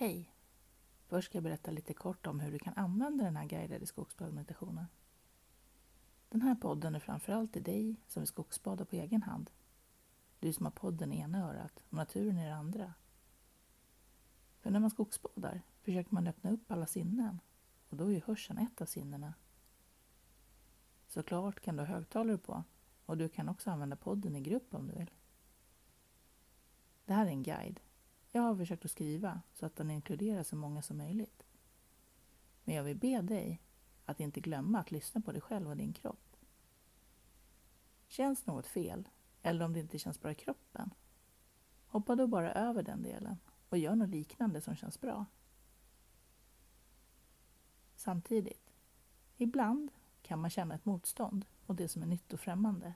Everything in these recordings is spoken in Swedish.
Hej! Först ska jag berätta lite kort om hur du kan använda den här guidade skogsbadmeditationen. Den här podden är framförallt till dig som vill skogsbada på egen hand. Du som har podden i ena örat och naturen i det andra. För när man skogsbadar försöker man öppna upp alla sinnen och då är ju hörseln ett av sinnena. Såklart kan du ha högtalare på och du kan också använda podden i grupp om du vill. Det här är en guide. Jag har försökt att skriva så att den inkluderar så många som möjligt. Men jag vill be dig att inte glömma att lyssna på dig själv och din kropp. Känns något fel, eller om det inte känns bra i kroppen, hoppa då bara över den delen och gör något liknande som känns bra. Samtidigt, ibland kan man känna ett motstånd mot det som är nytt och främmande.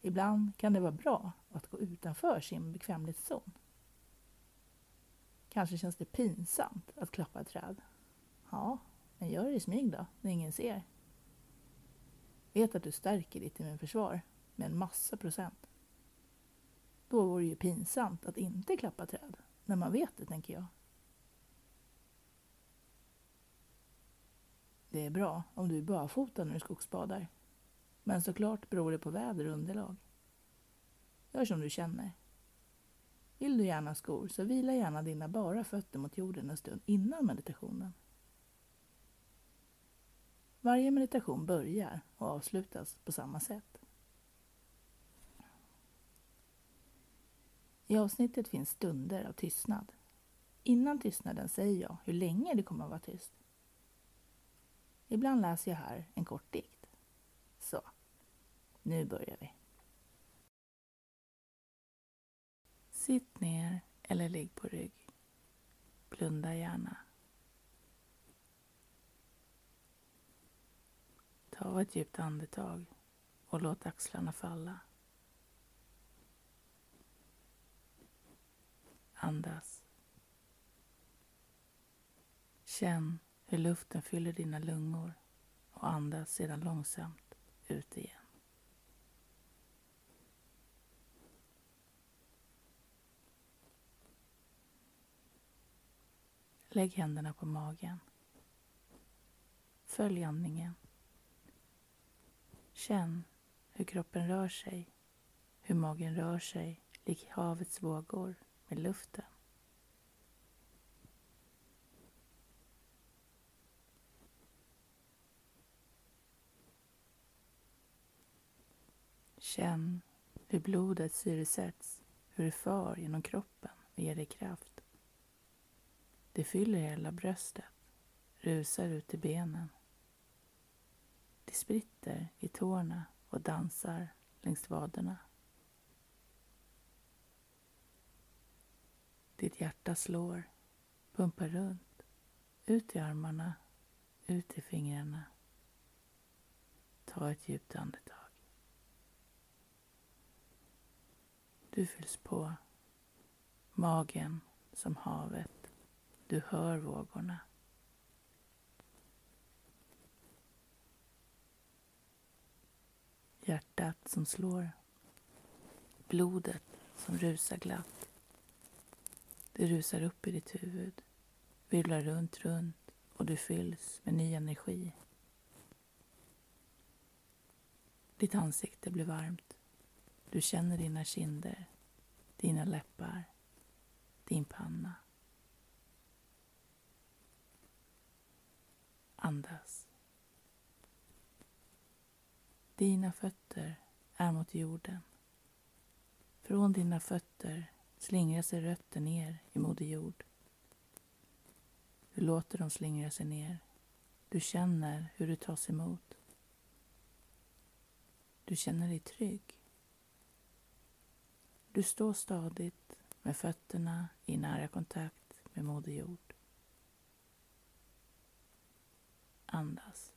Ibland kan det vara bra att gå utanför sin bekvämlighetszon. Kanske känns det pinsamt att klappa ett träd. Ja, men gör det i smyg då, när ingen ser. Vet att du stärker ditt immunförsvar med en massa procent. Då vore det ju pinsamt att inte klappa träd, när man vet det, tänker jag. Det är bra om du är barfota när du skogsbadar. Men såklart beror det på väder och underlag. Gör som du känner. Vill du gärna skor så vila gärna dina bara fötter mot jorden en stund innan meditationen. Varje meditation börjar och avslutas på samma sätt. I avsnittet finns stunder av tystnad. Innan tystnaden säger jag hur länge det kommer att vara tyst. Ibland läser jag här en kort dikt. Så, nu börjar vi. Sitt ner eller ligg på rygg. Blunda gärna. Ta ett djupt andetag och låt axlarna falla. Andas. Känn hur luften fyller dina lungor och andas sedan långsamt ut igen. Lägg händerna på magen. Följ andningen. Känn hur kroppen rör sig, hur magen rör sig lik havets vågor med luften. Känn hur blodet syresätts, hur det far genom kroppen och ger dig kraft. Det fyller hela bröstet, rusar ut i benen. Det spritter i tårna och dansar längs vaderna. Ditt hjärta slår, pumpar runt, ut i armarna, ut i fingrarna. Ta ett djupt andetag. Du fylls på. Magen som havet. Du hör vågorna. Hjärtat som slår. Blodet som rusar glatt. Det rusar upp i ditt huvud, virvlar runt, runt och du fylls med ny energi. Ditt ansikte blir varmt. Du känner dina kinder, dina läppar, din panna. Andas. Dina fötter är mot jorden. Från dina fötter slingrar sig rötter ner i Moder Jord. Du låter dem slingra sig ner. Du känner hur du tas emot. Du känner dig trygg. Du står stadigt med fötterna i nära kontakt med Moder Jord. Andas.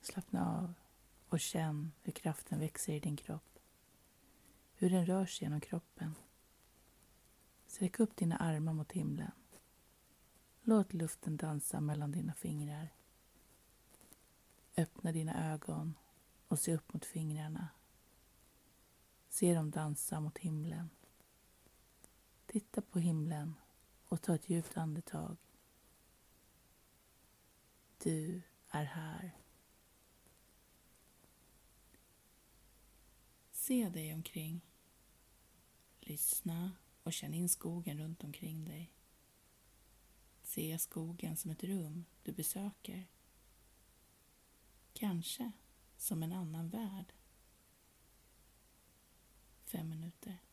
Slappna av och känn hur kraften växer i din kropp. Hur den rör sig genom kroppen. Sträck upp dina armar mot himlen. Låt luften dansa mellan dina fingrar. Öppna dina ögon och se upp mot fingrarna Se dem dansa mot himlen. Titta på himlen och ta ett djupt andetag. Du är här. Se dig omkring. Lyssna och känn in skogen runt omkring dig. Se skogen som ett rum du besöker. Kanske som en annan värld. Fem minuter.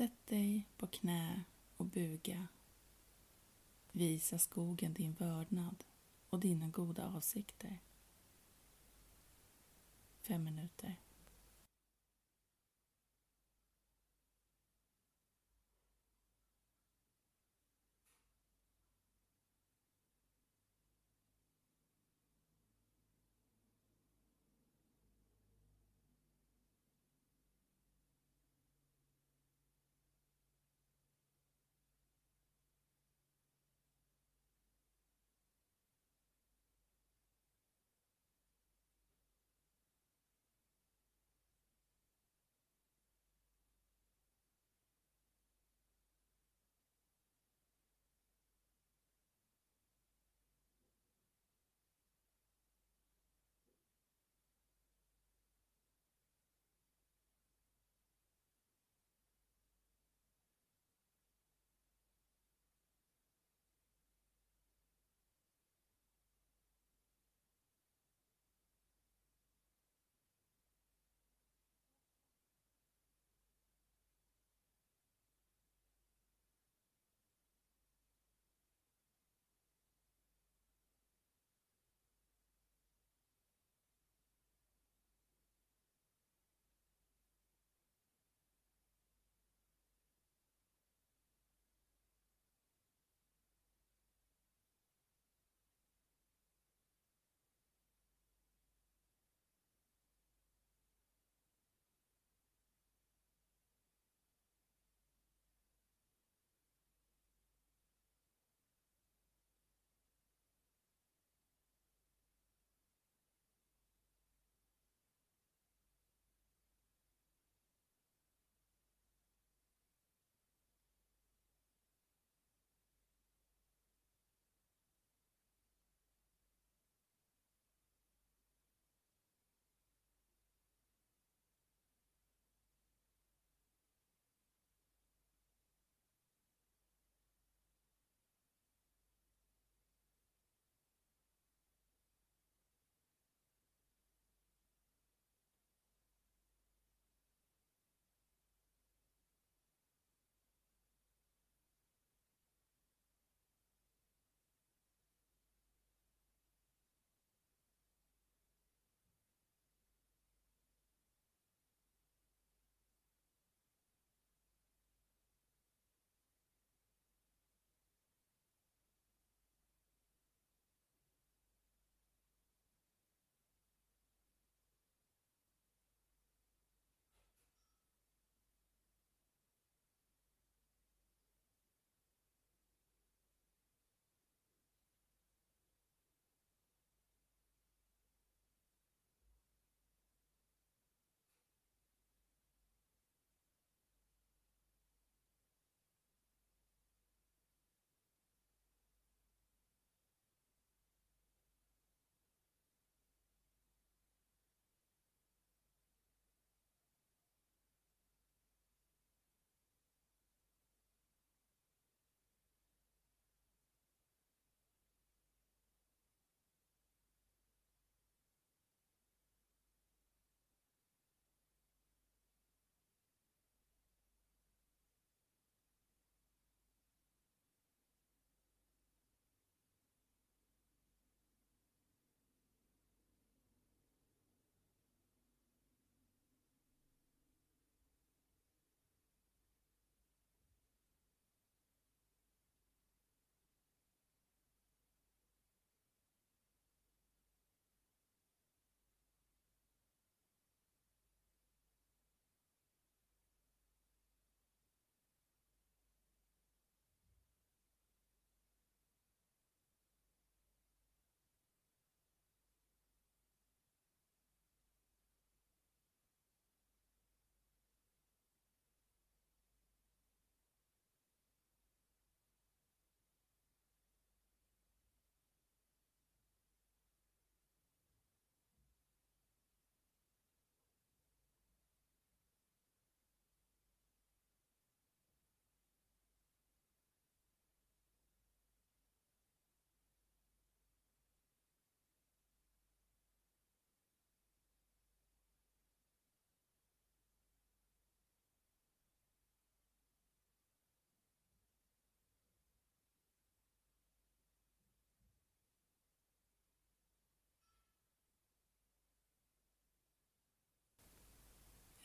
Sätt dig på knä och buga. Visa skogen din vördnad och dina goda avsikter. Fem minuter.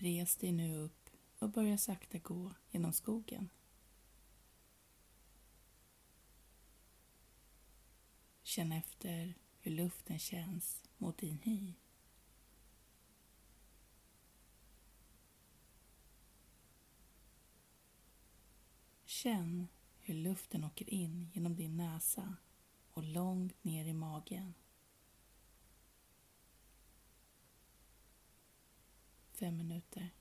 Res dig nu upp och börja sakta gå genom skogen. Känn efter hur luften känns mot din hy. Känn hur luften åker in genom din näsa och långt ner i magen. Fem minuter.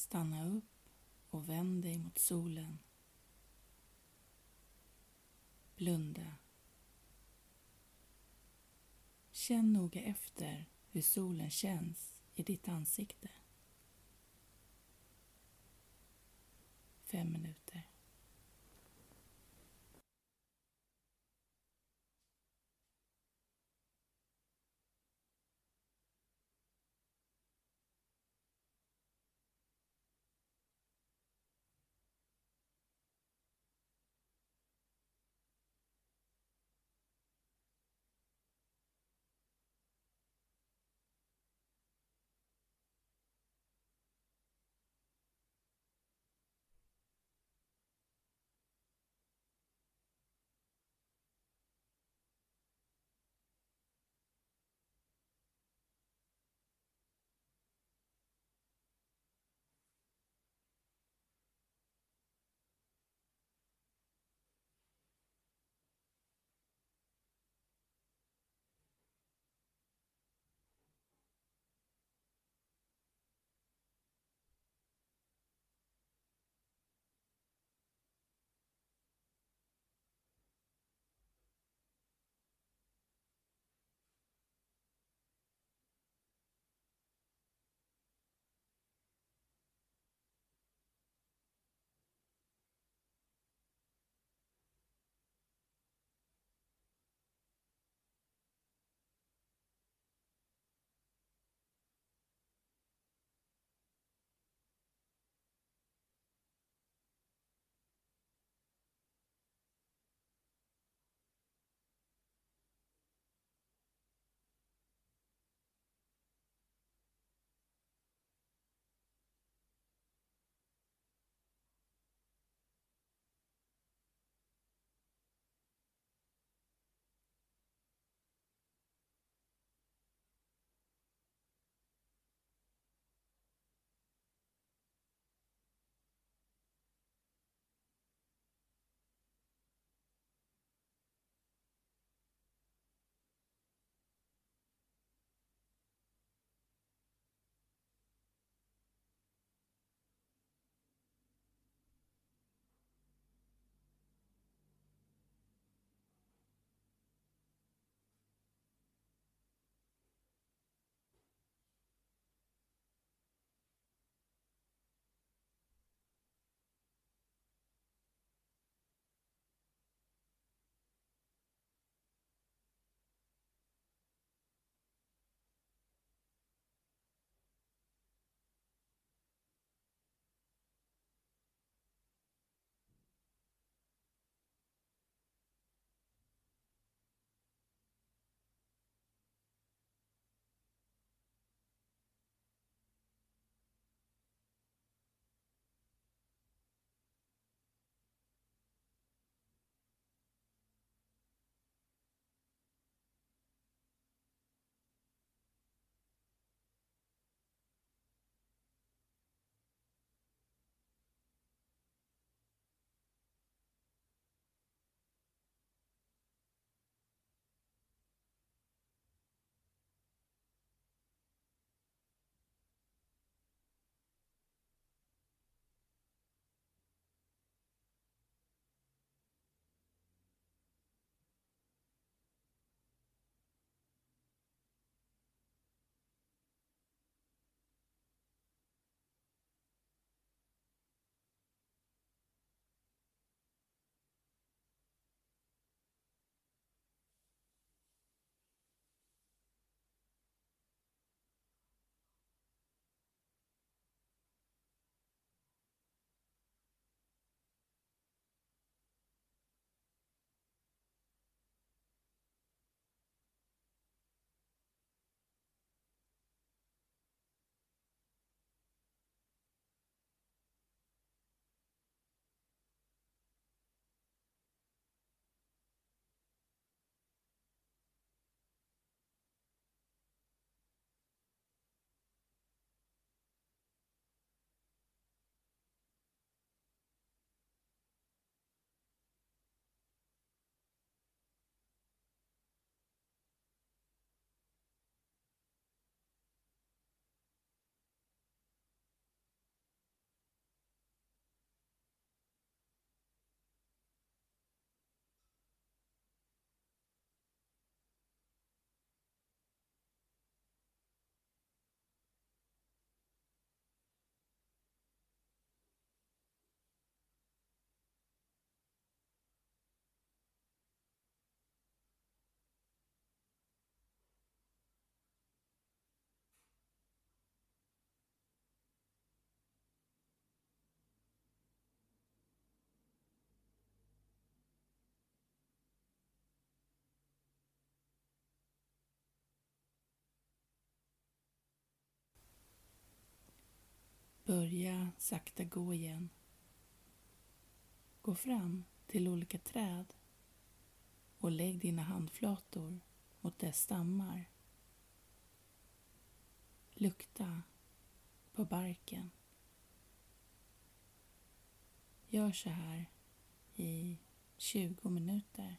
Stanna upp och vänd dig mot solen. Blunda. Känn noga efter hur solen känns i ditt ansikte. Fem minuter. Börja sakta gå igen. Gå fram till olika träd och lägg dina handflator mot dess stammar. Lukta på barken. Gör så här i 20 minuter.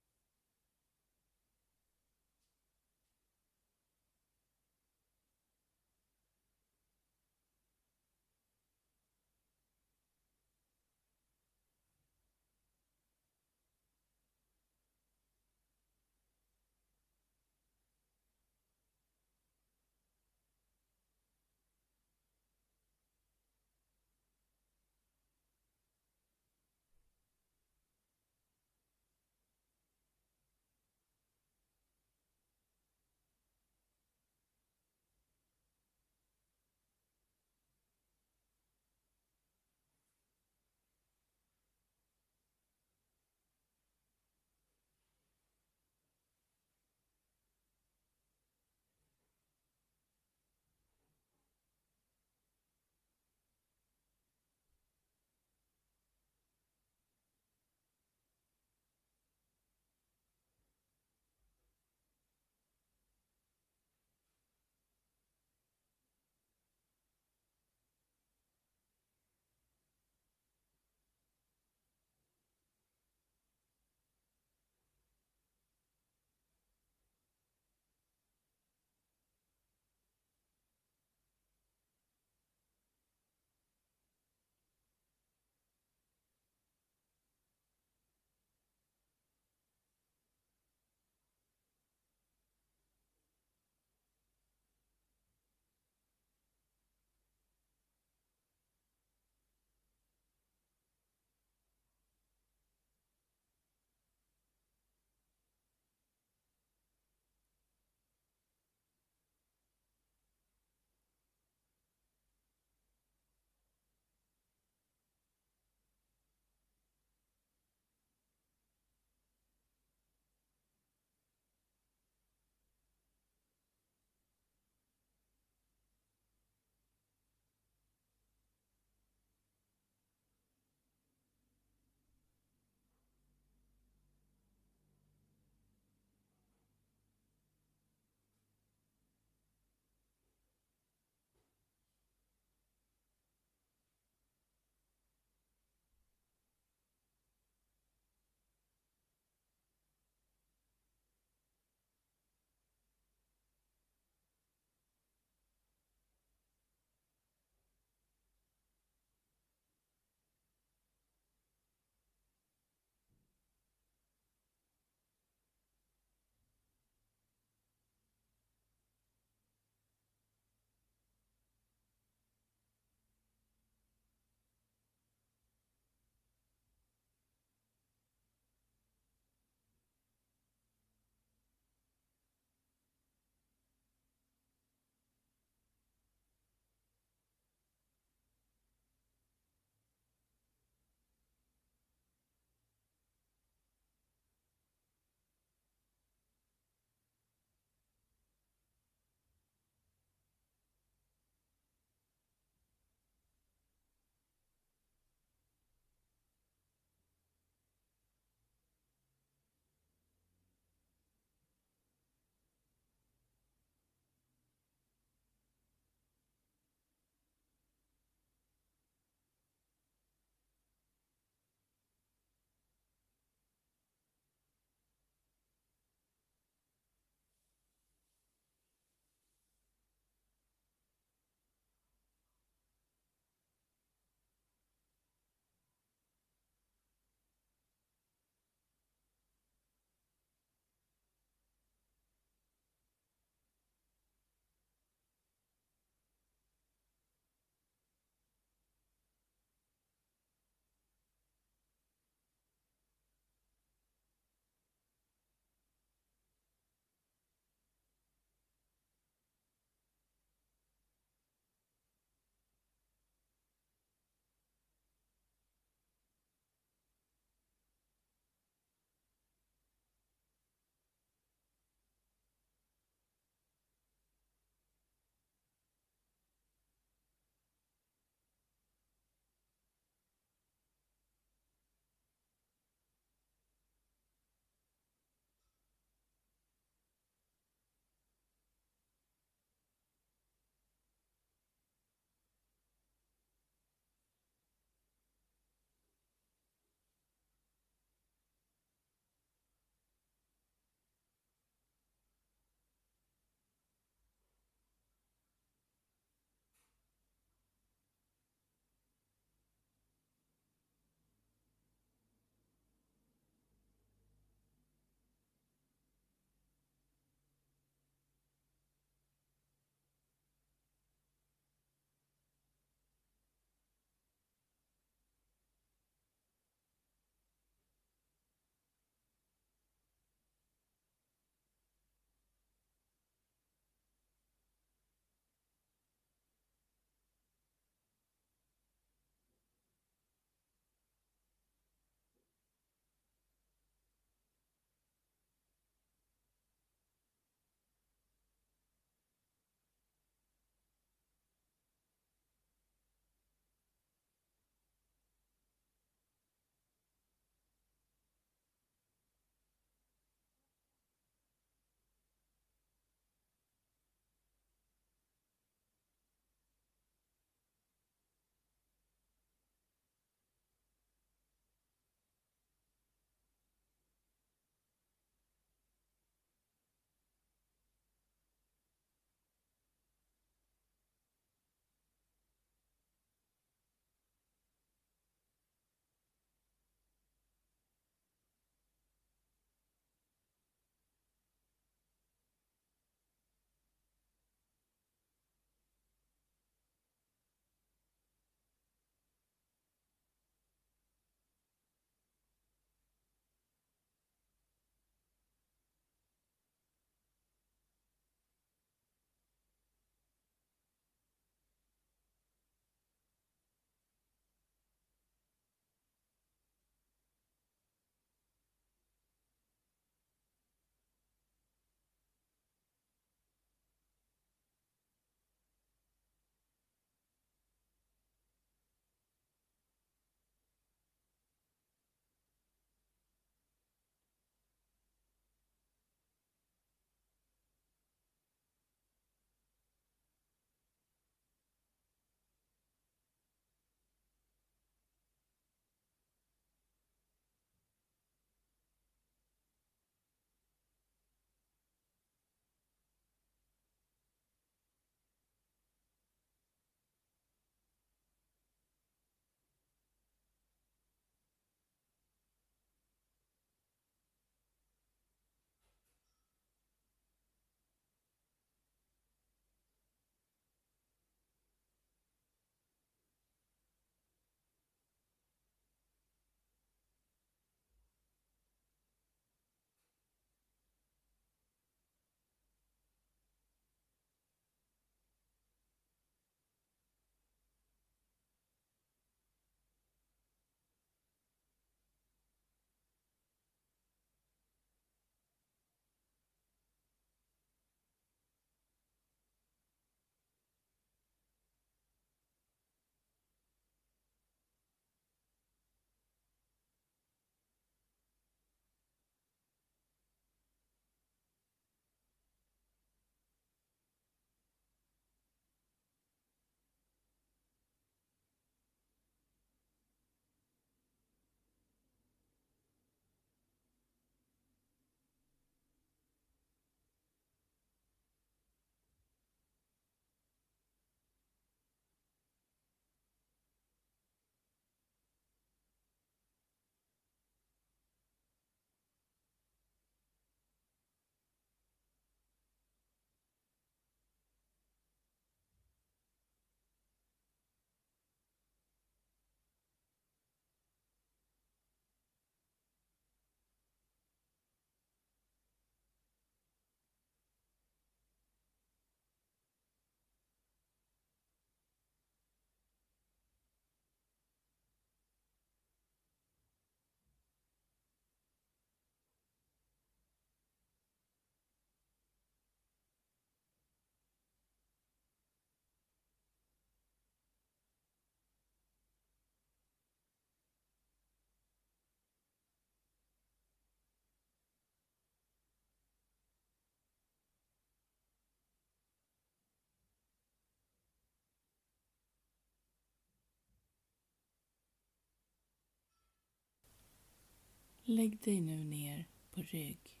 Lägg dig nu ner på rygg.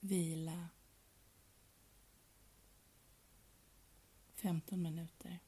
Vila 15 minuter.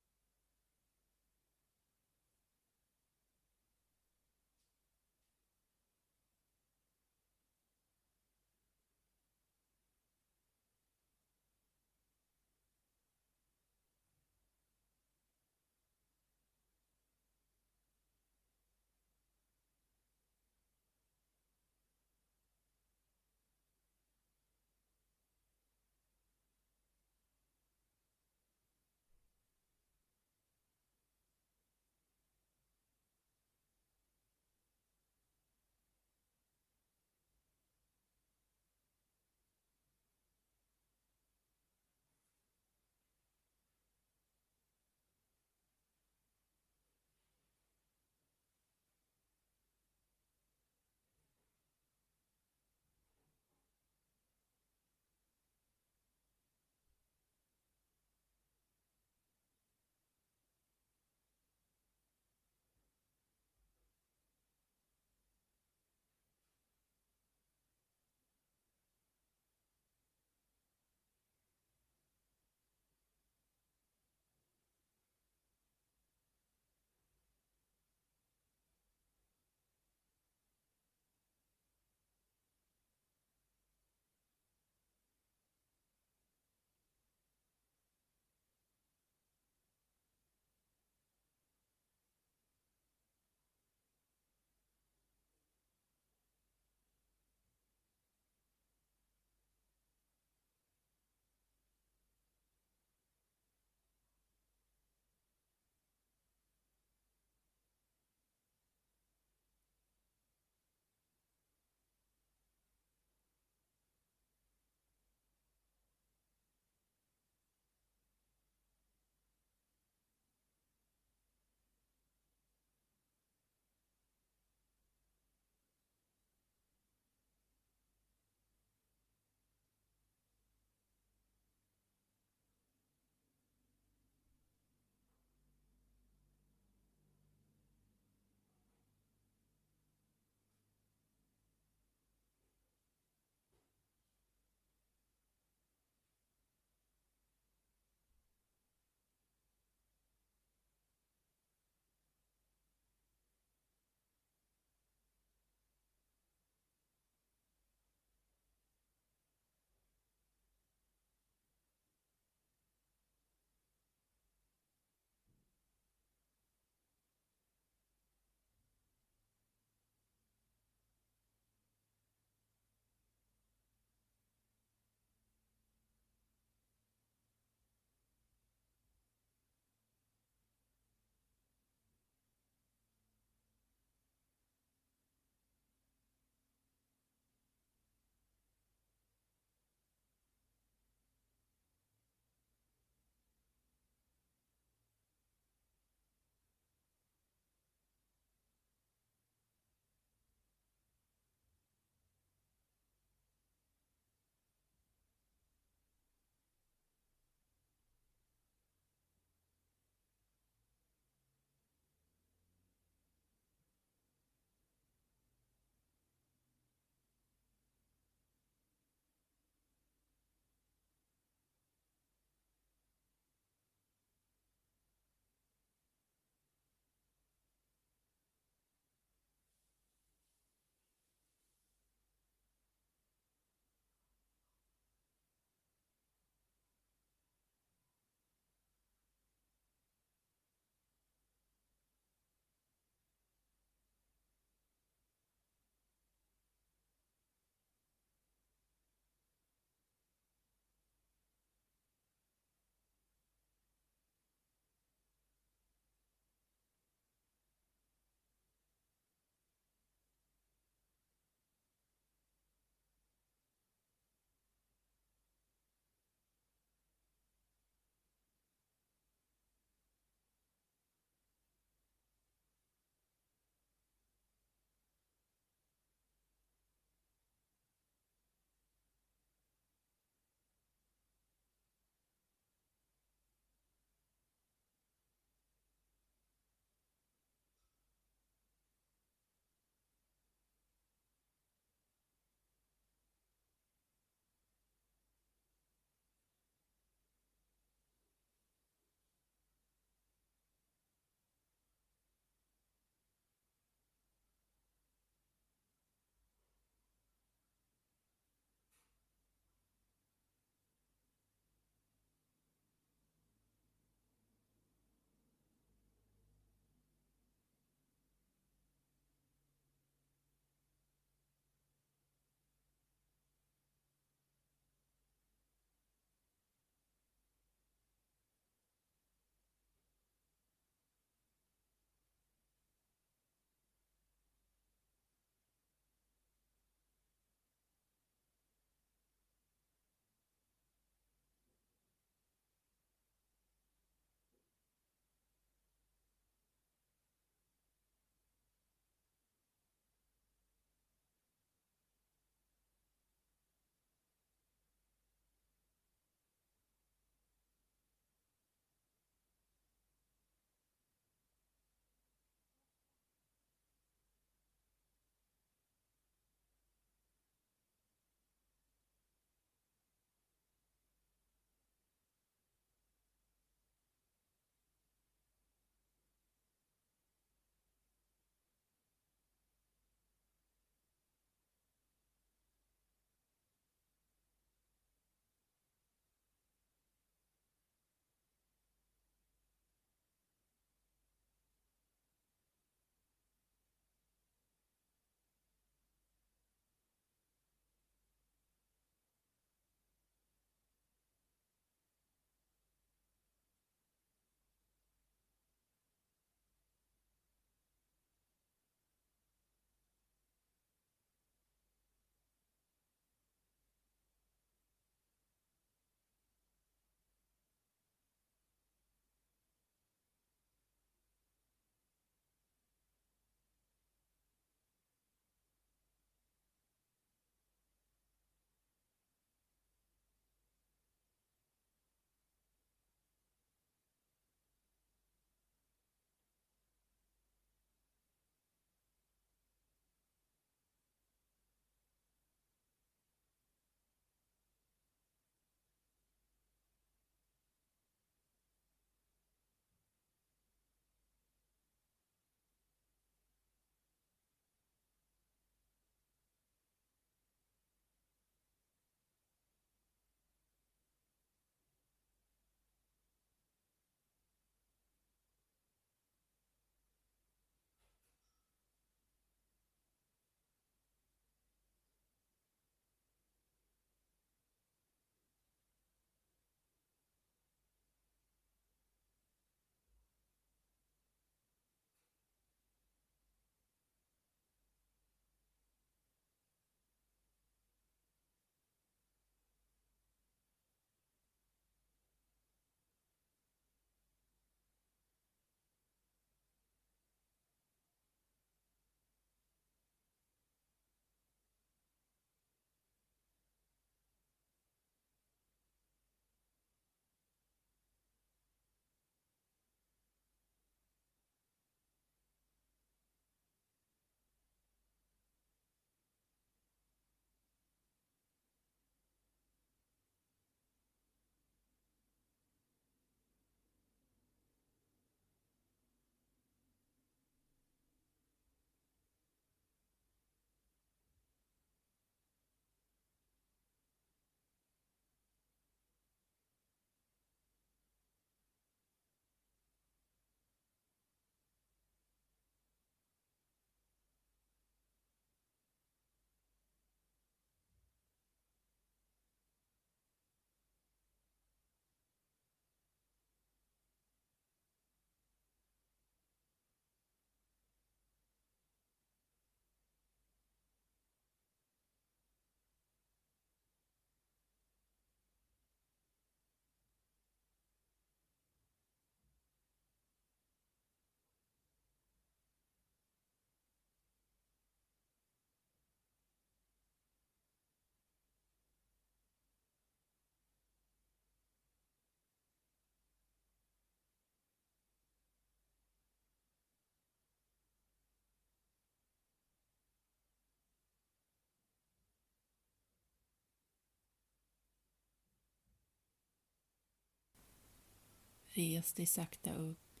Res dig sakta upp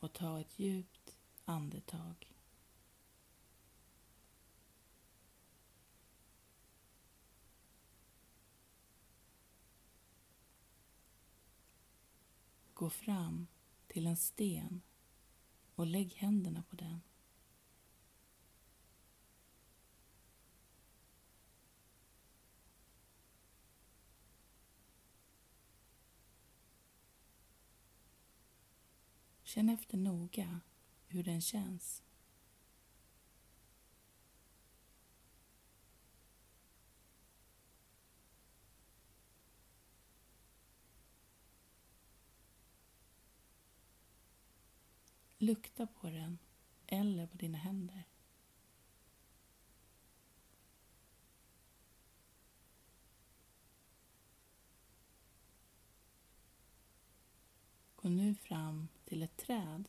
och ta ett djupt andetag. Gå fram till en sten och lägg händerna på den. Känn efter noga hur den känns. Lukta på den eller på dina händer. Gå nu fram till ett träd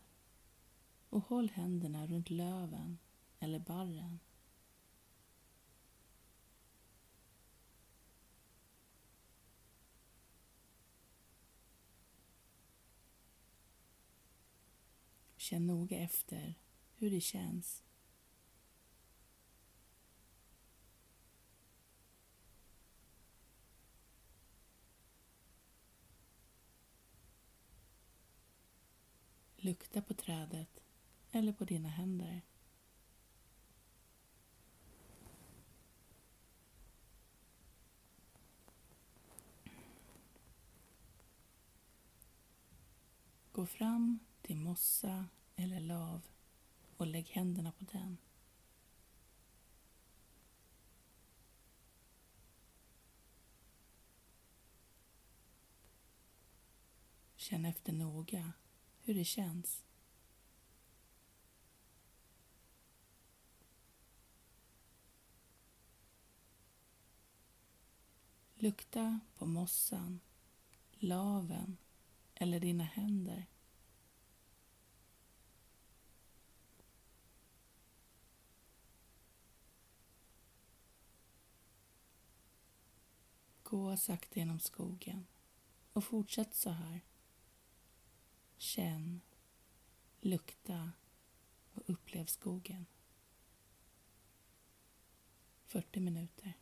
och håll händerna runt löven eller barren. Känn noga efter hur det känns. Lukta på trädet eller på dina händer. Gå fram till mossa eller lav och lägg händerna på den. Känn efter noga hur det känns. Lukta på mossan, laven eller dina händer. Gå sakta genom skogen och fortsätt så här. Känn, lukta och upplev skogen. 40 minuter.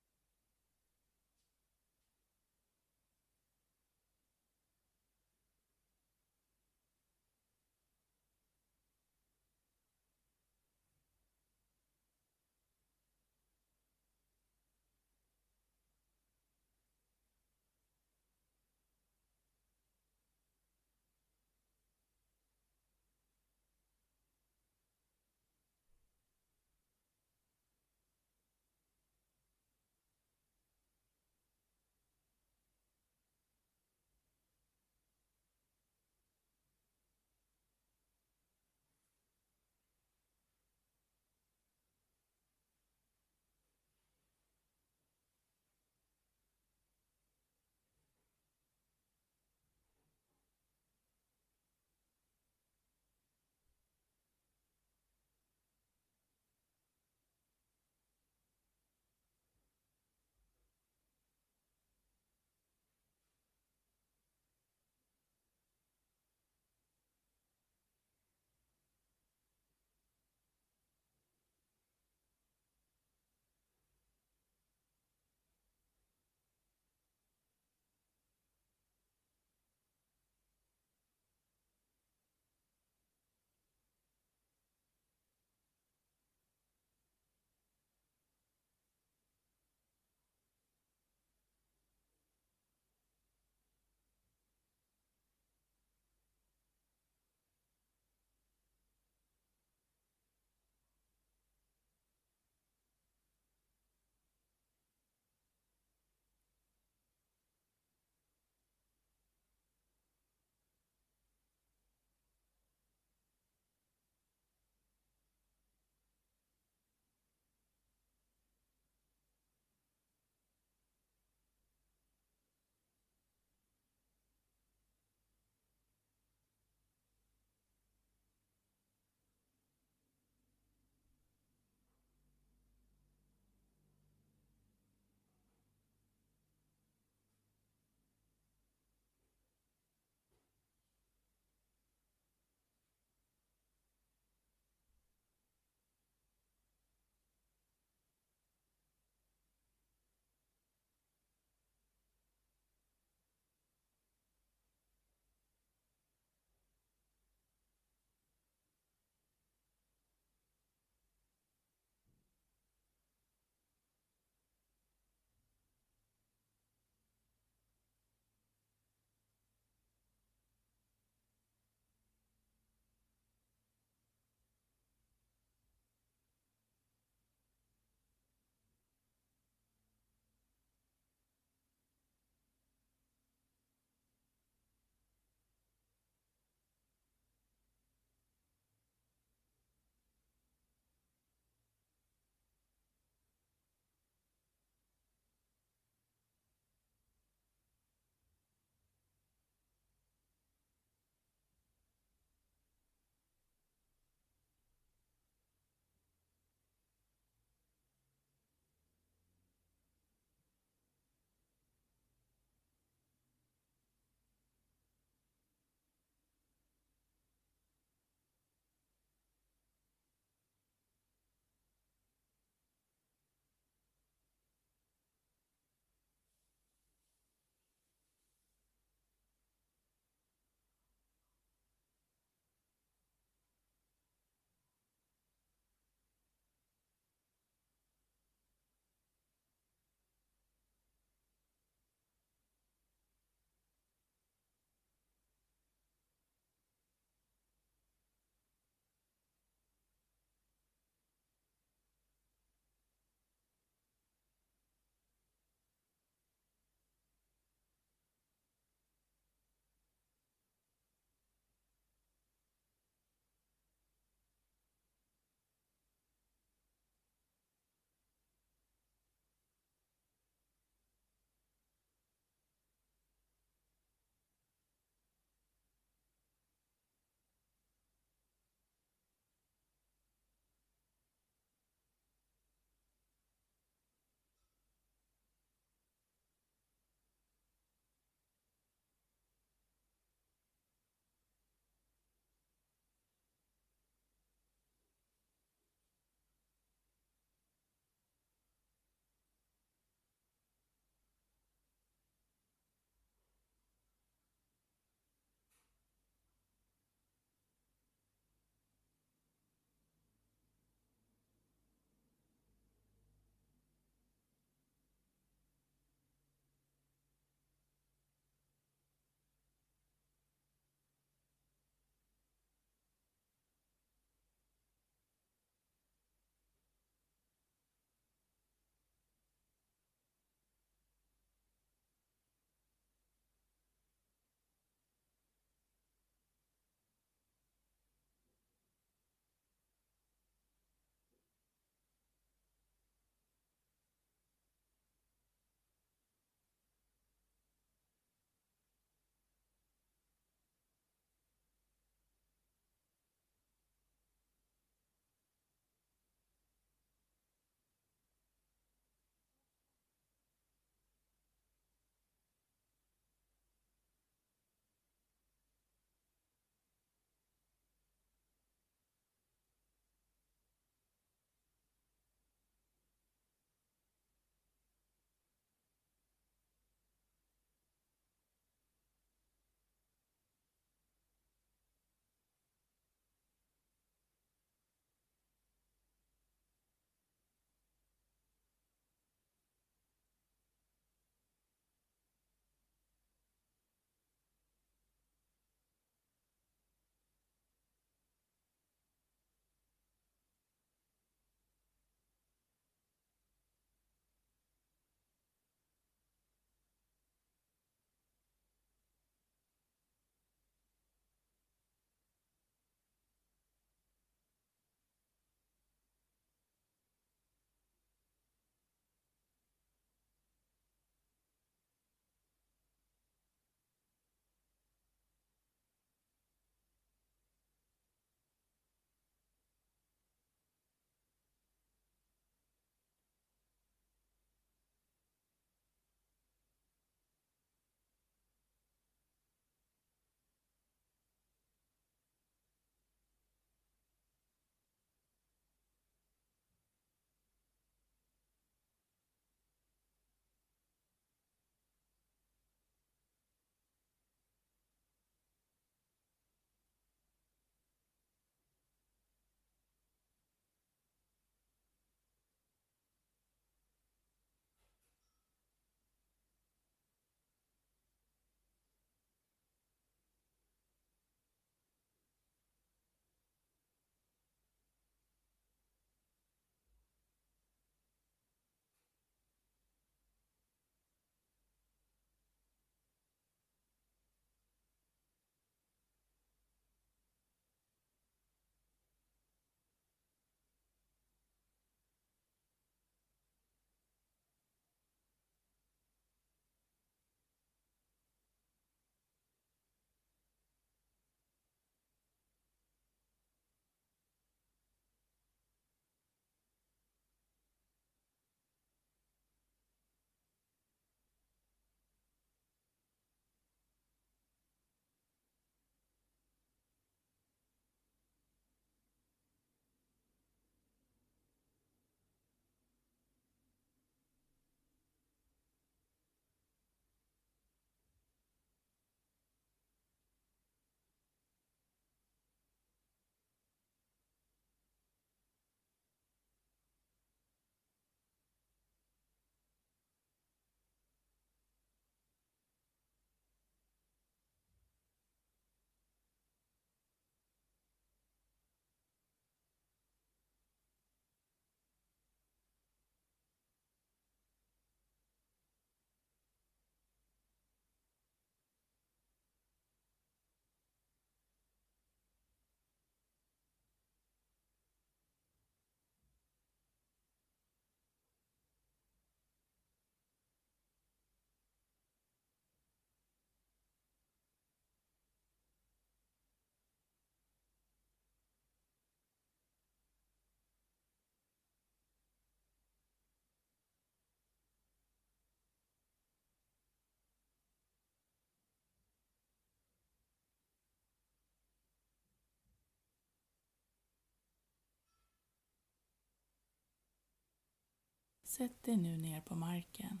Sätt dig nu ner på marken.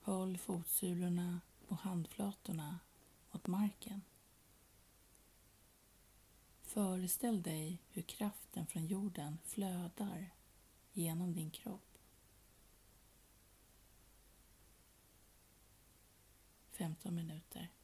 Håll fotsulorna och handflatorna mot marken. Föreställ dig hur kraften från jorden flödar genom din kropp. 15 minuter.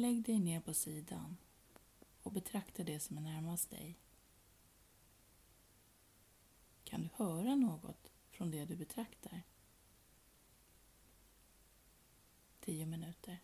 Lägg dig ner på sidan och betrakta det som är närmast dig. Kan du höra något från det du betraktar? Tio minuter.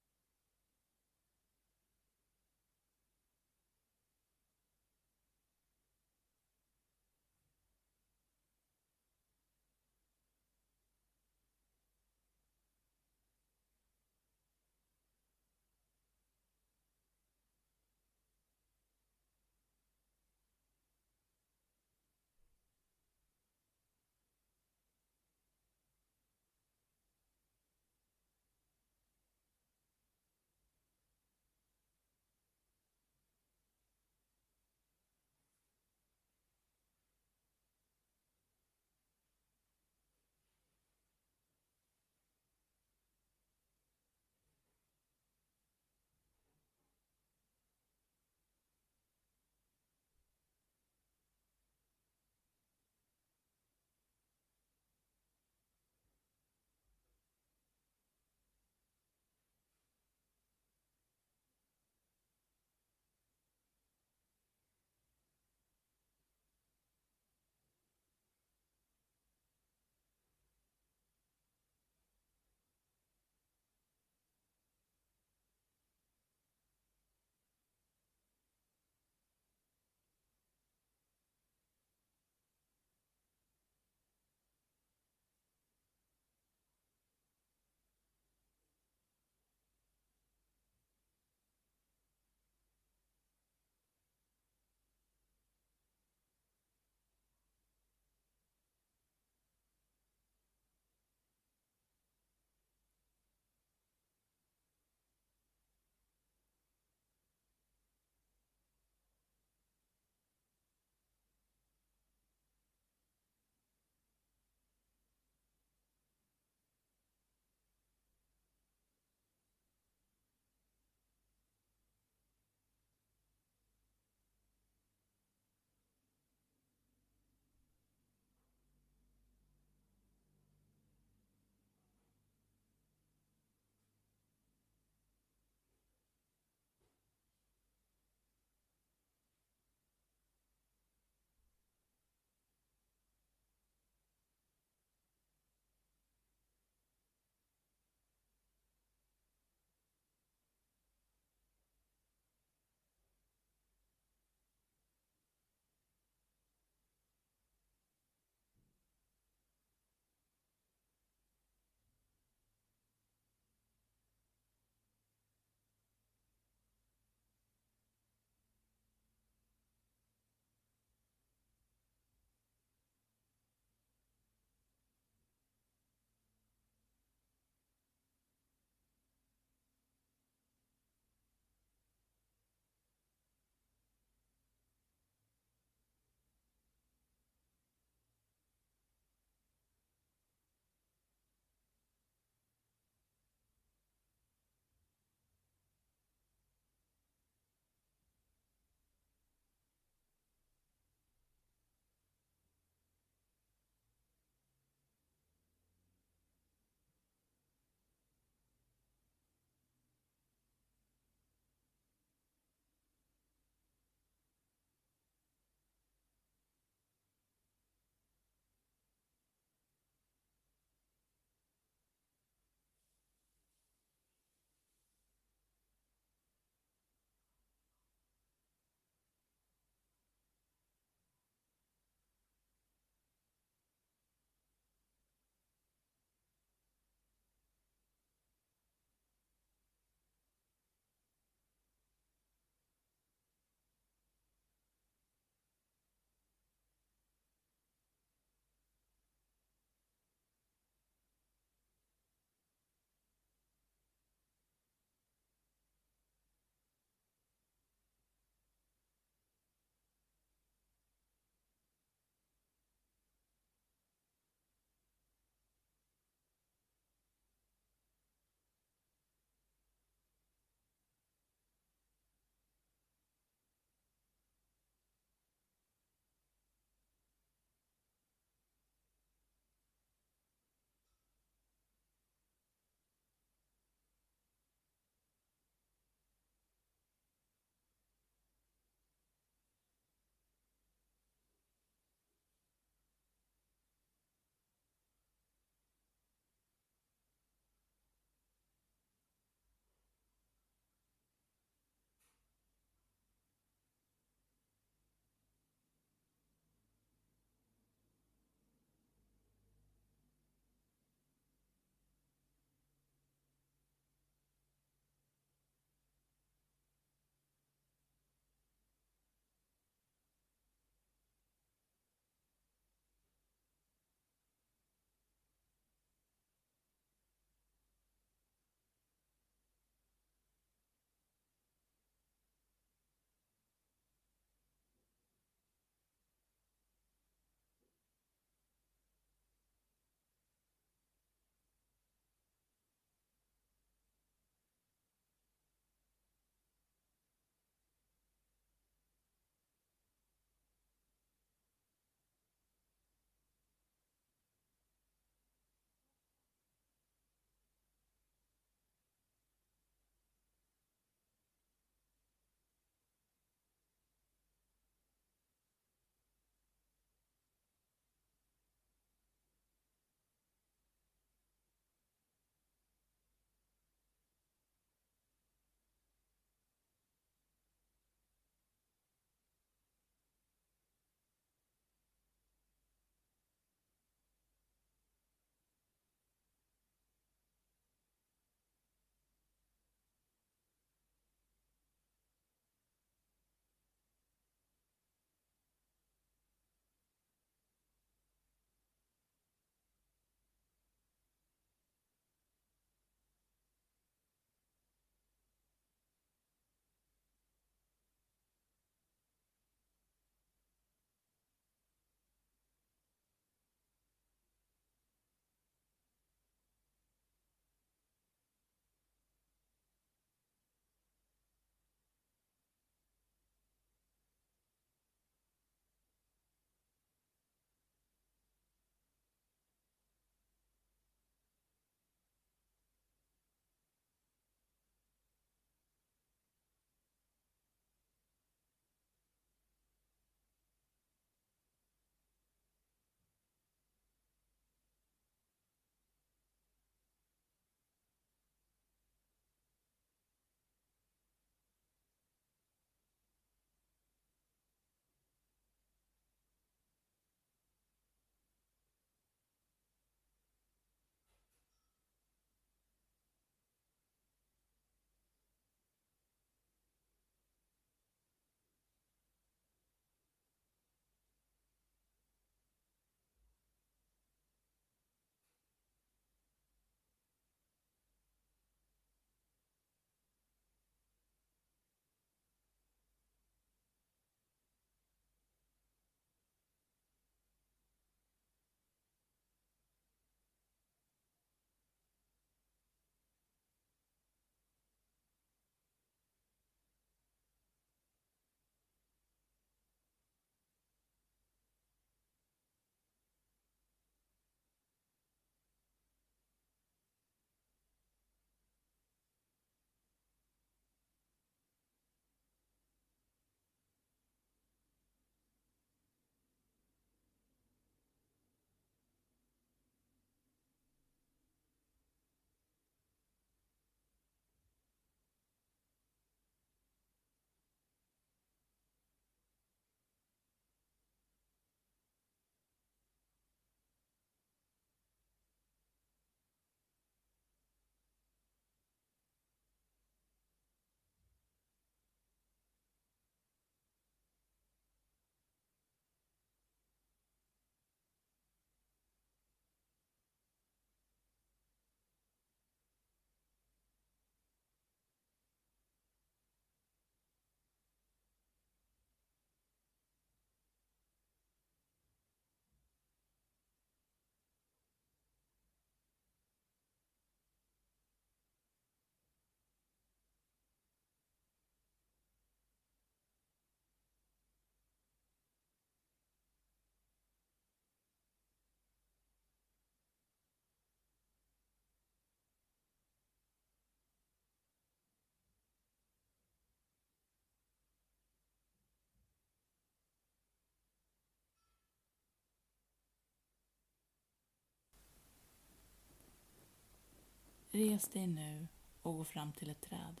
Res dig nu och gå fram till ett träd.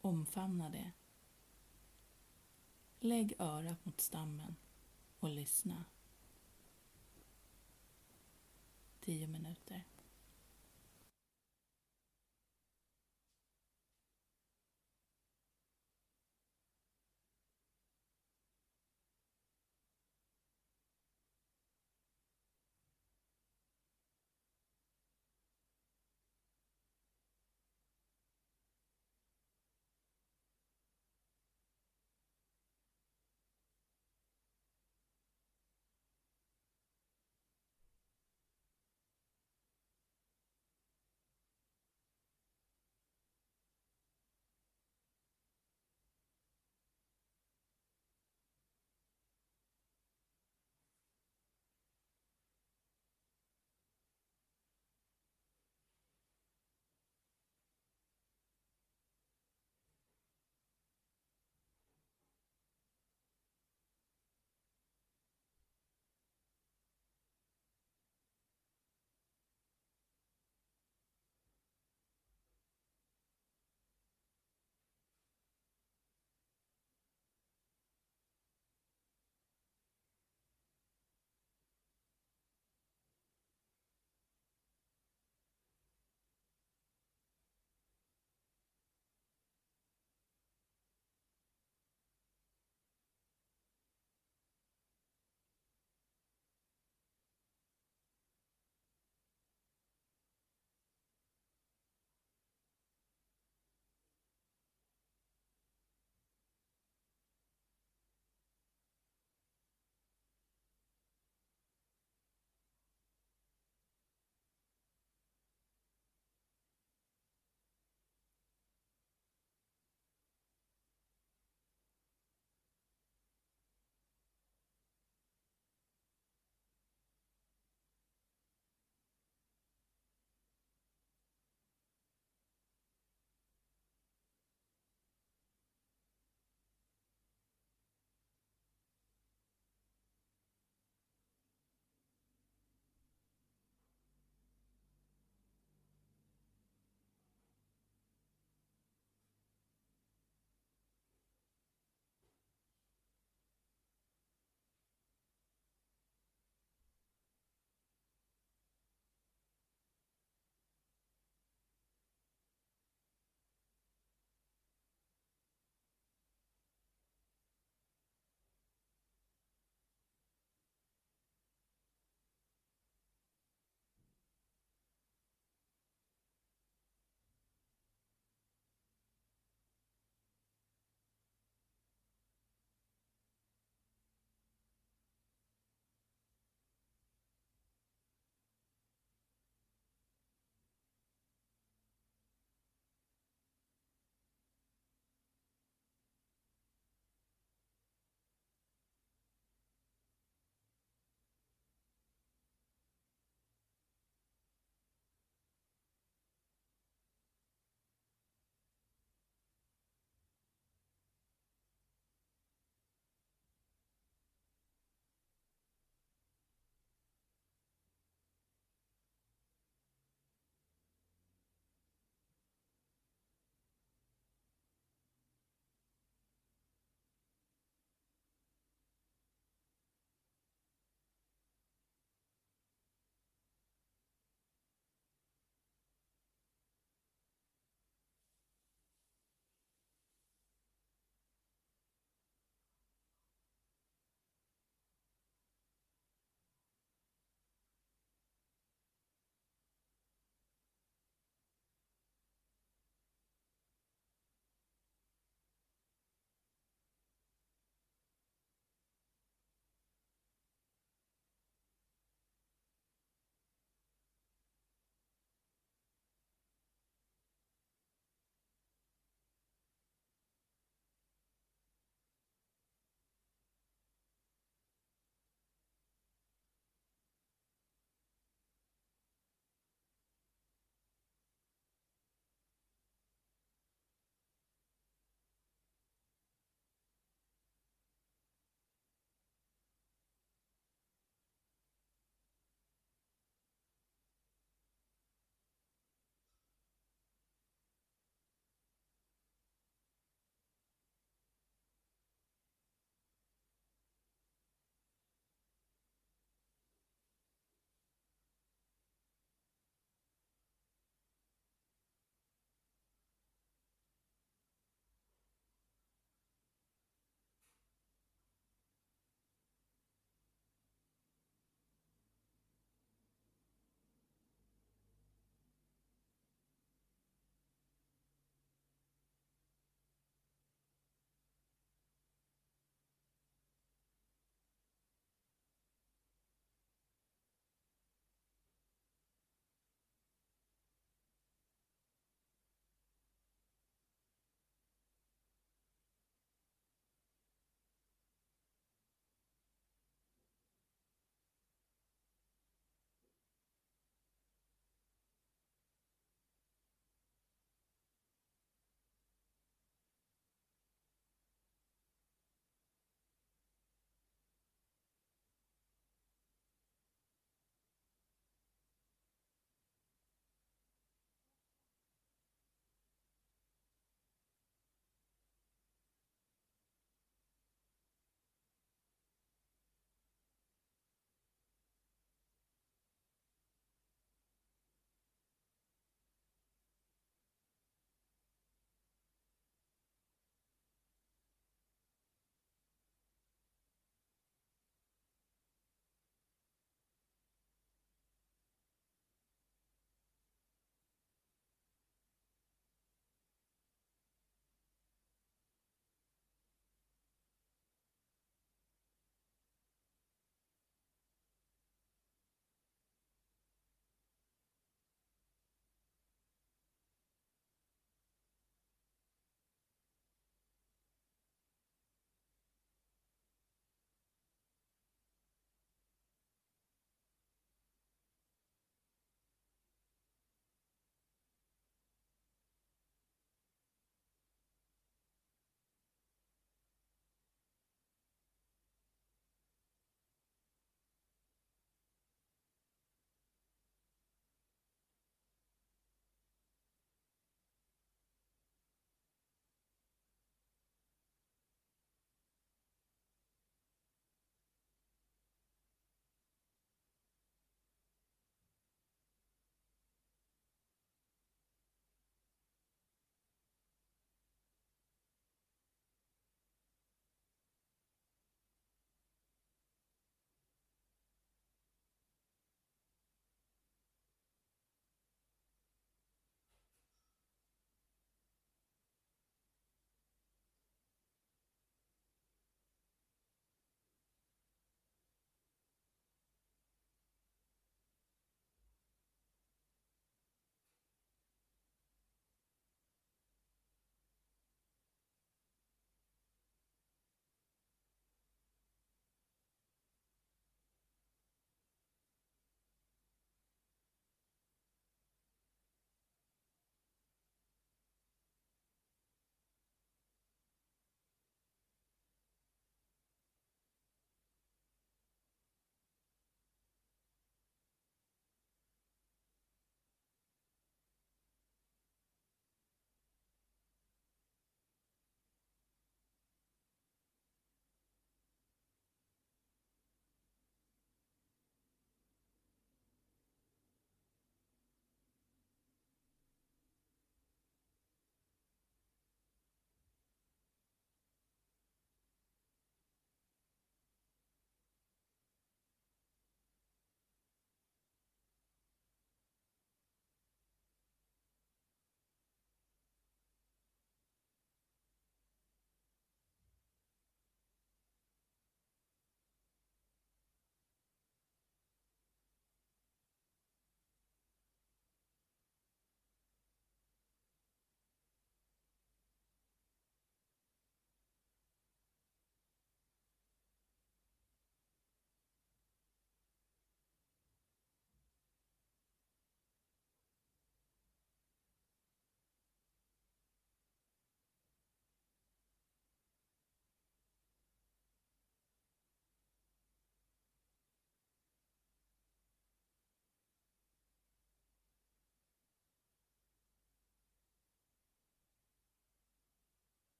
Omfamna det. Lägg örat mot stammen och lyssna. Tio minuter.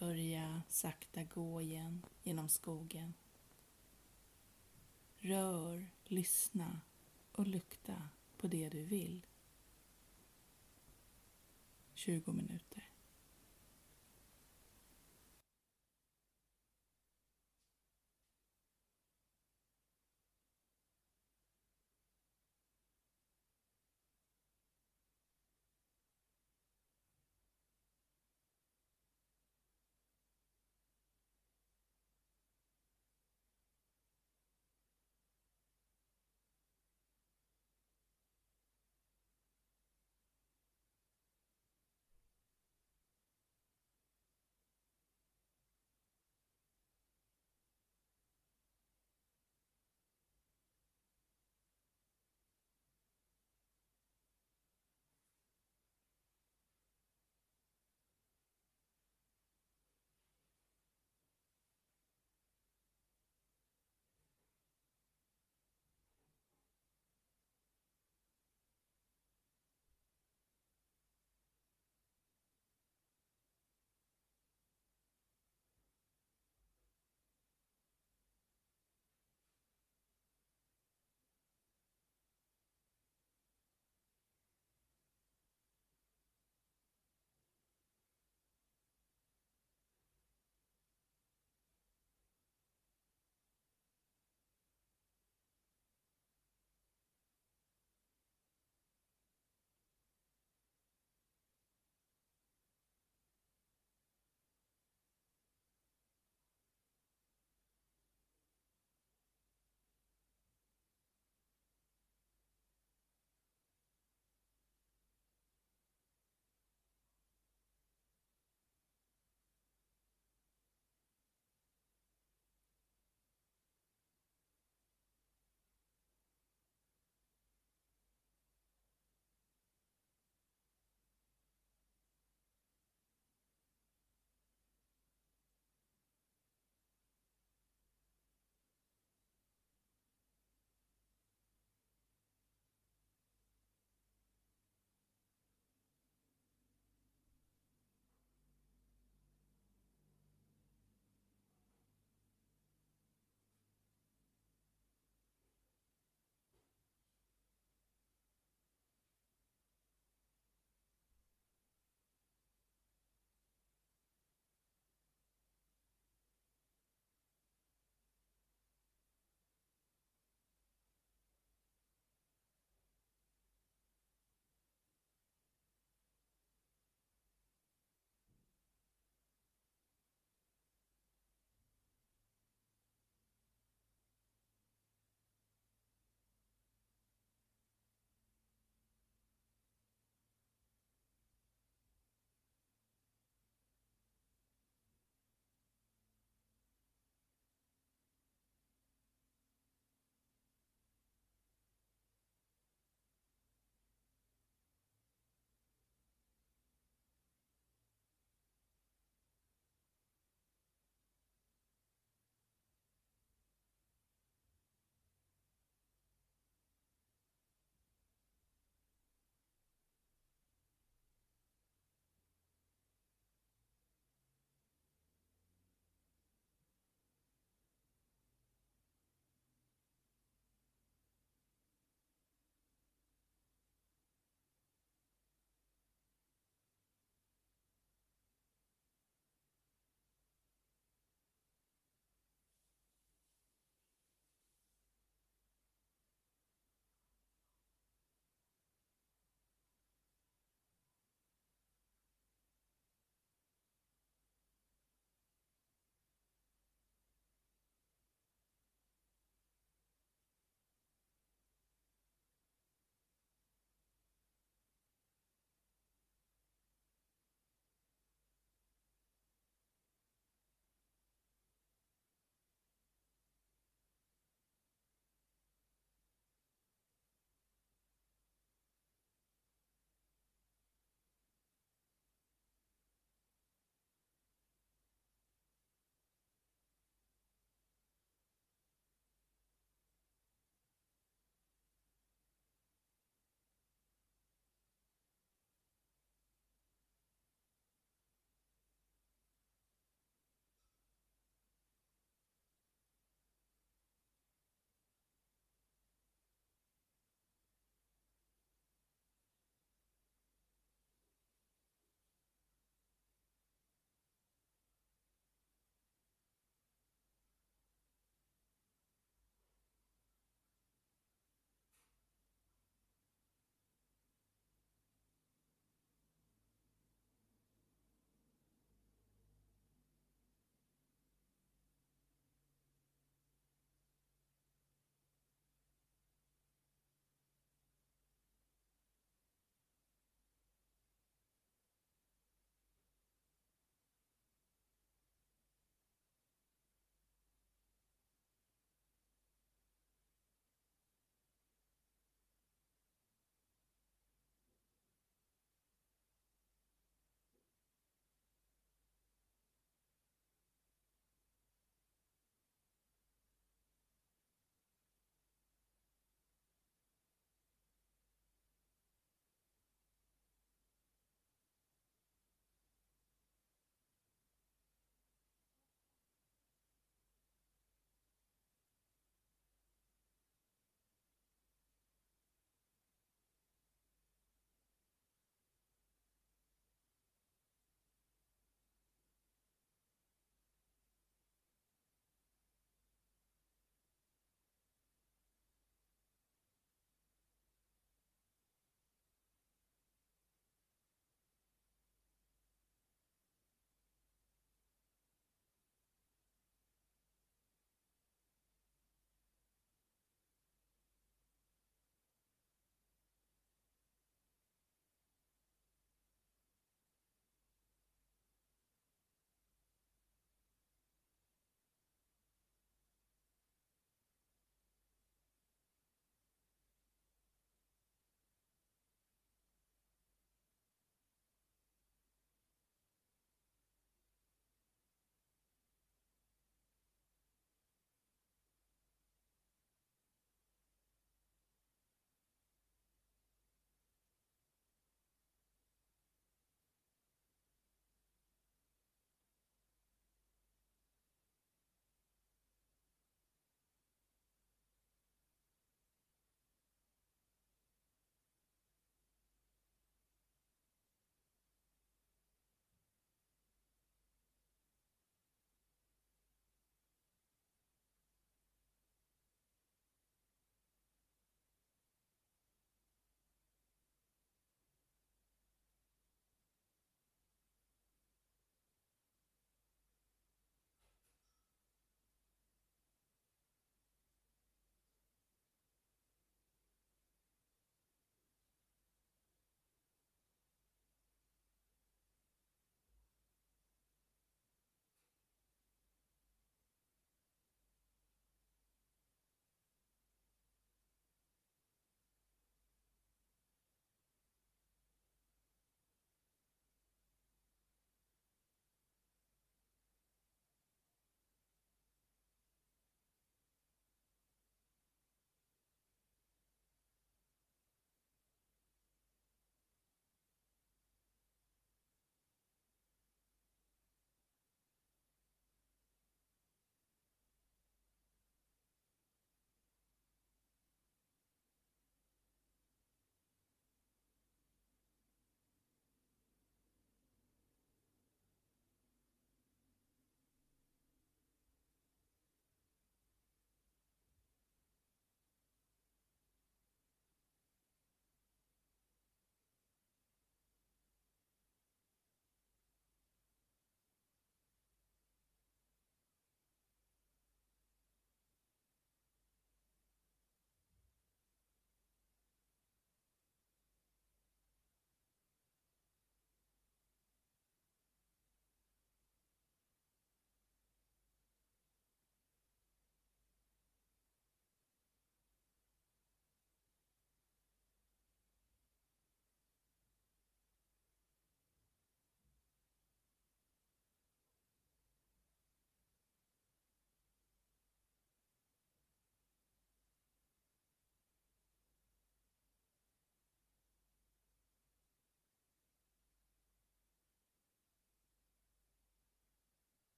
Börja sakta gå igen genom skogen. Rör, lyssna och lukta på det du vill. 20 minuter.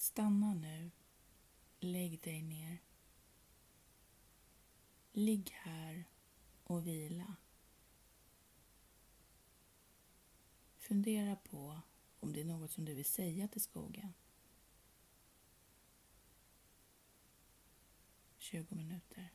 Stanna nu. Lägg dig ner. Ligg här och vila. Fundera på om det är något som du vill säga till skogen. 20 minuter.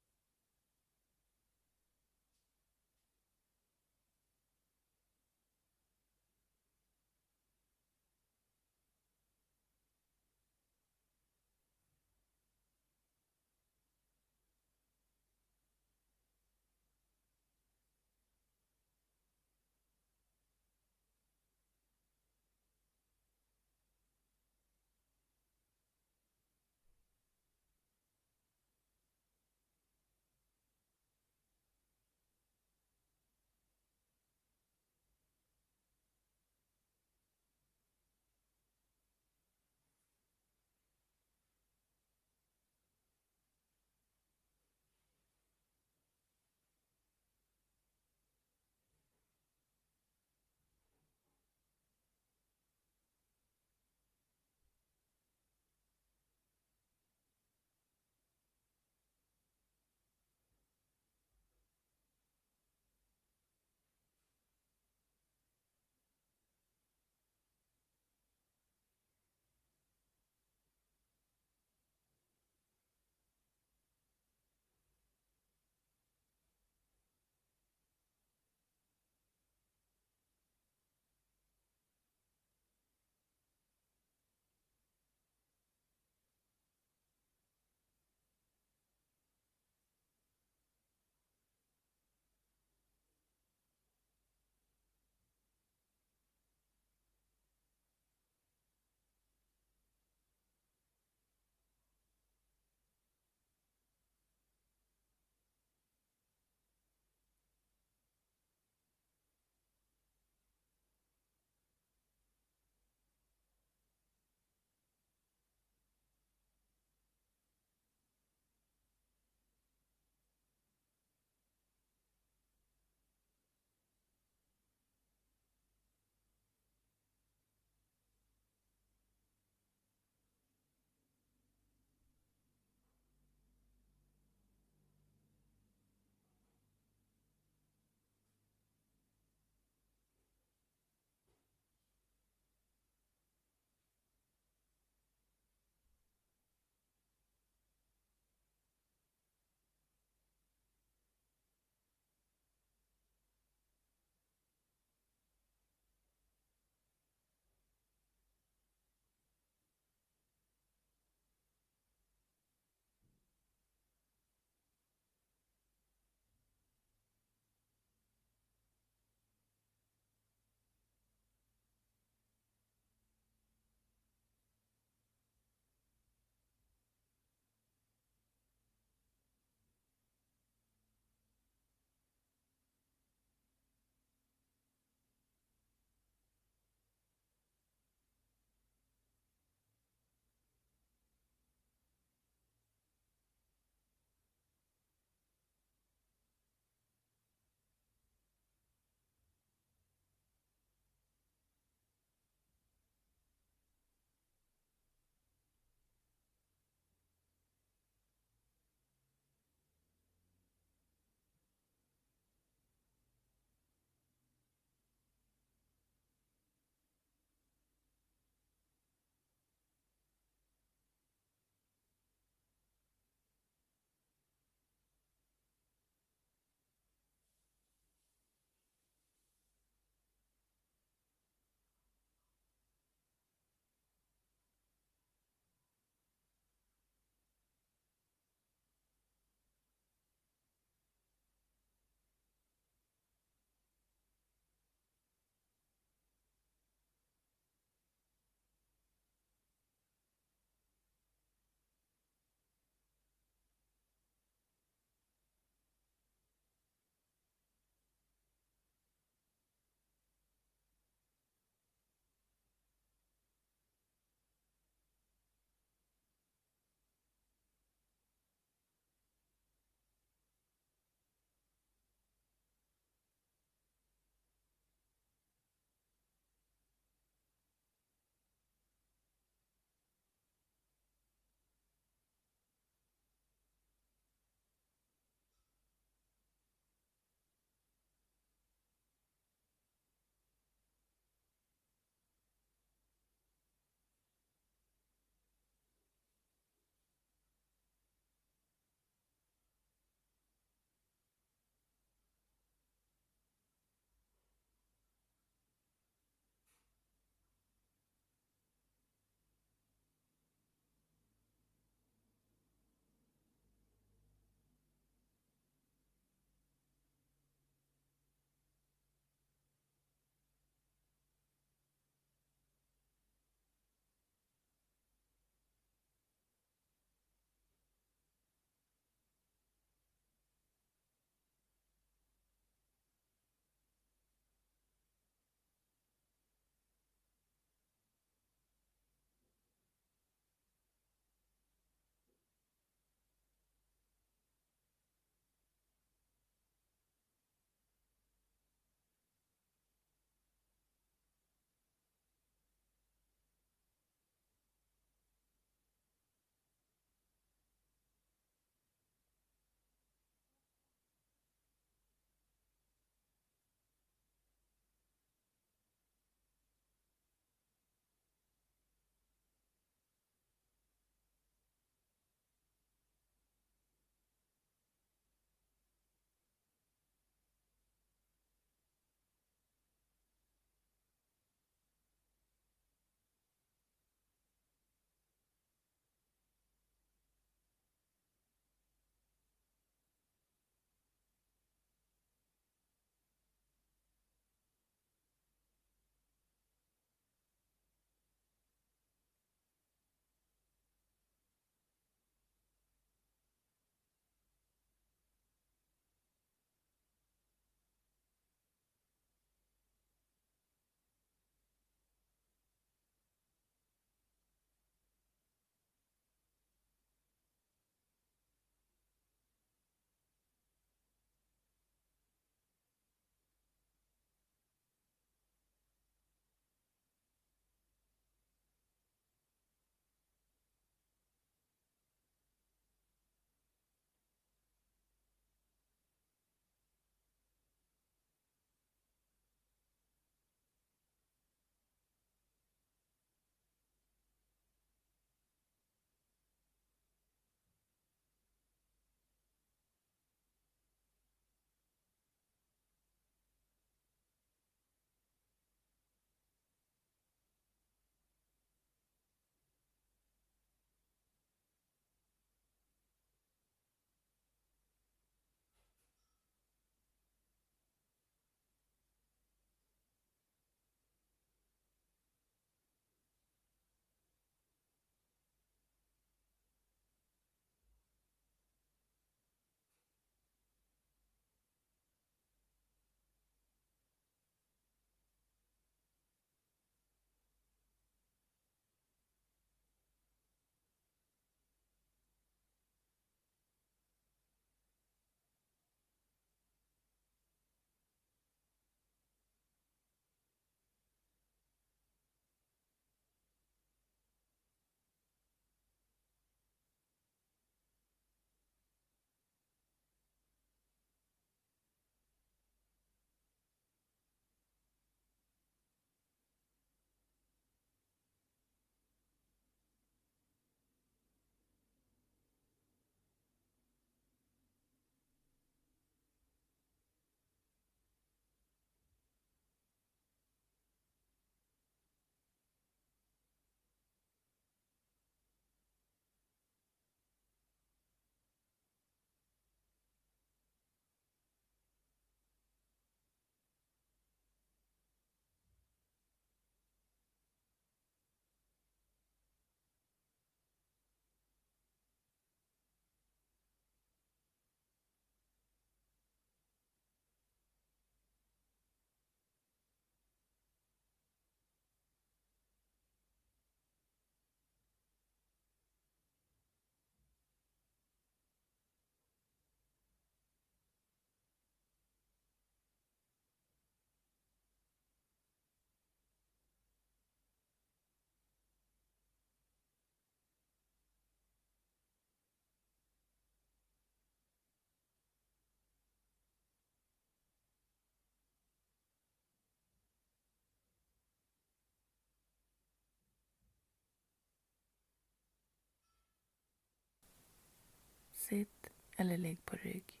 Sitt eller ligg på rygg.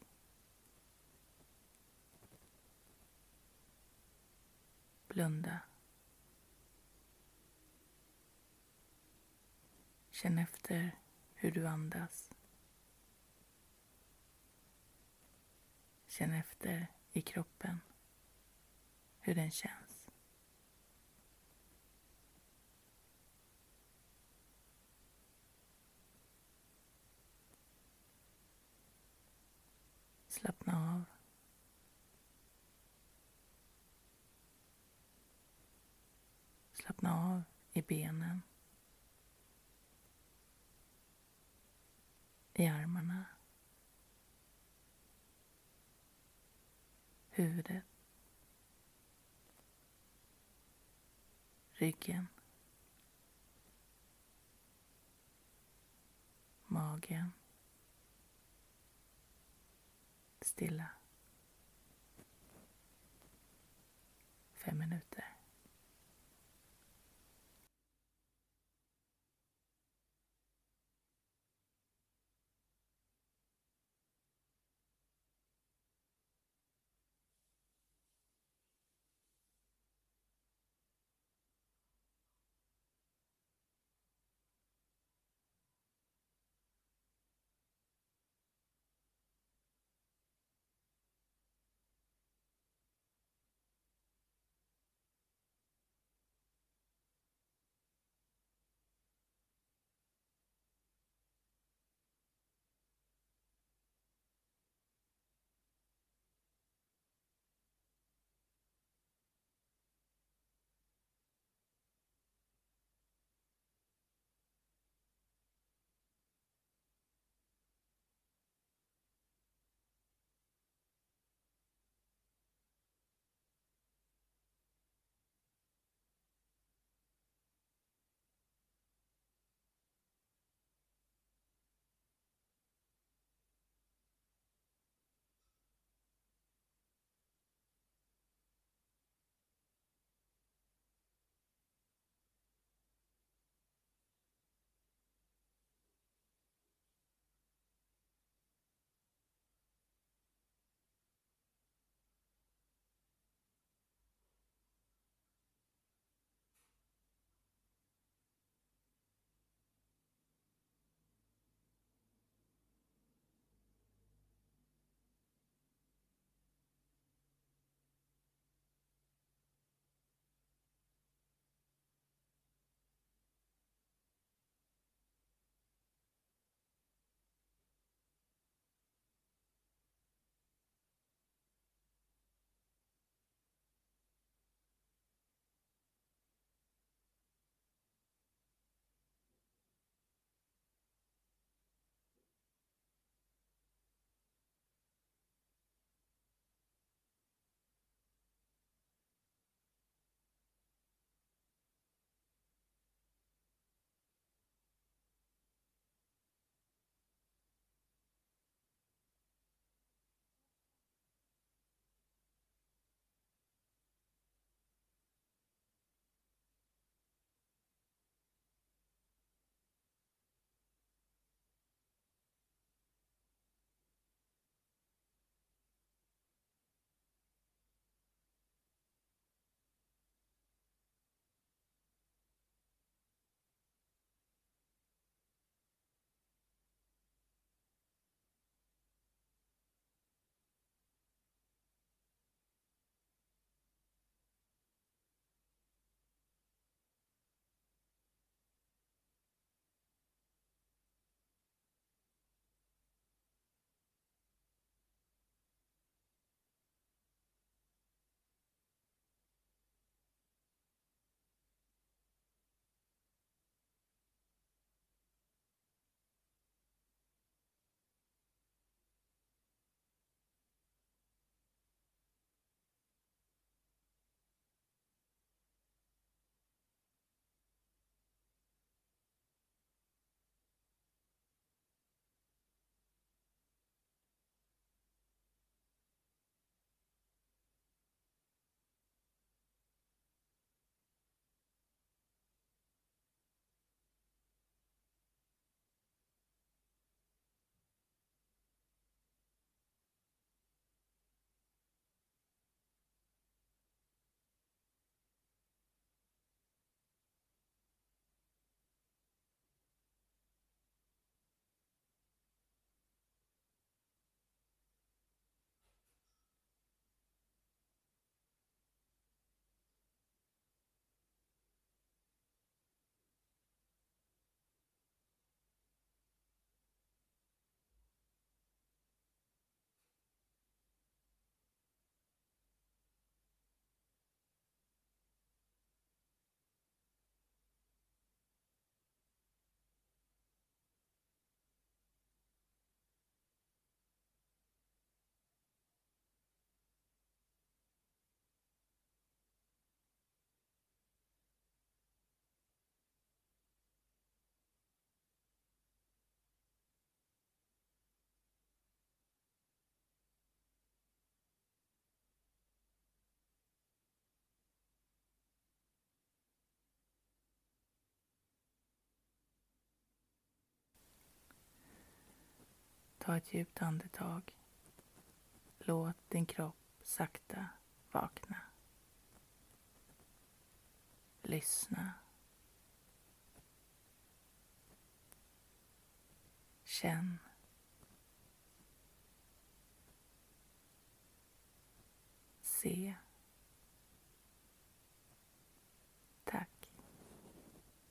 Blunda. Känn efter hur du andas. Känn efter i kroppen hur den känns. Slappna av. Slappna av i benen. I armarna. Huvudet. Ryggen. Magen. Stilla. Fem minuter. Ta ett djupt andetag. Låt din kropp sakta vakna. Lyssna. Känn. Se.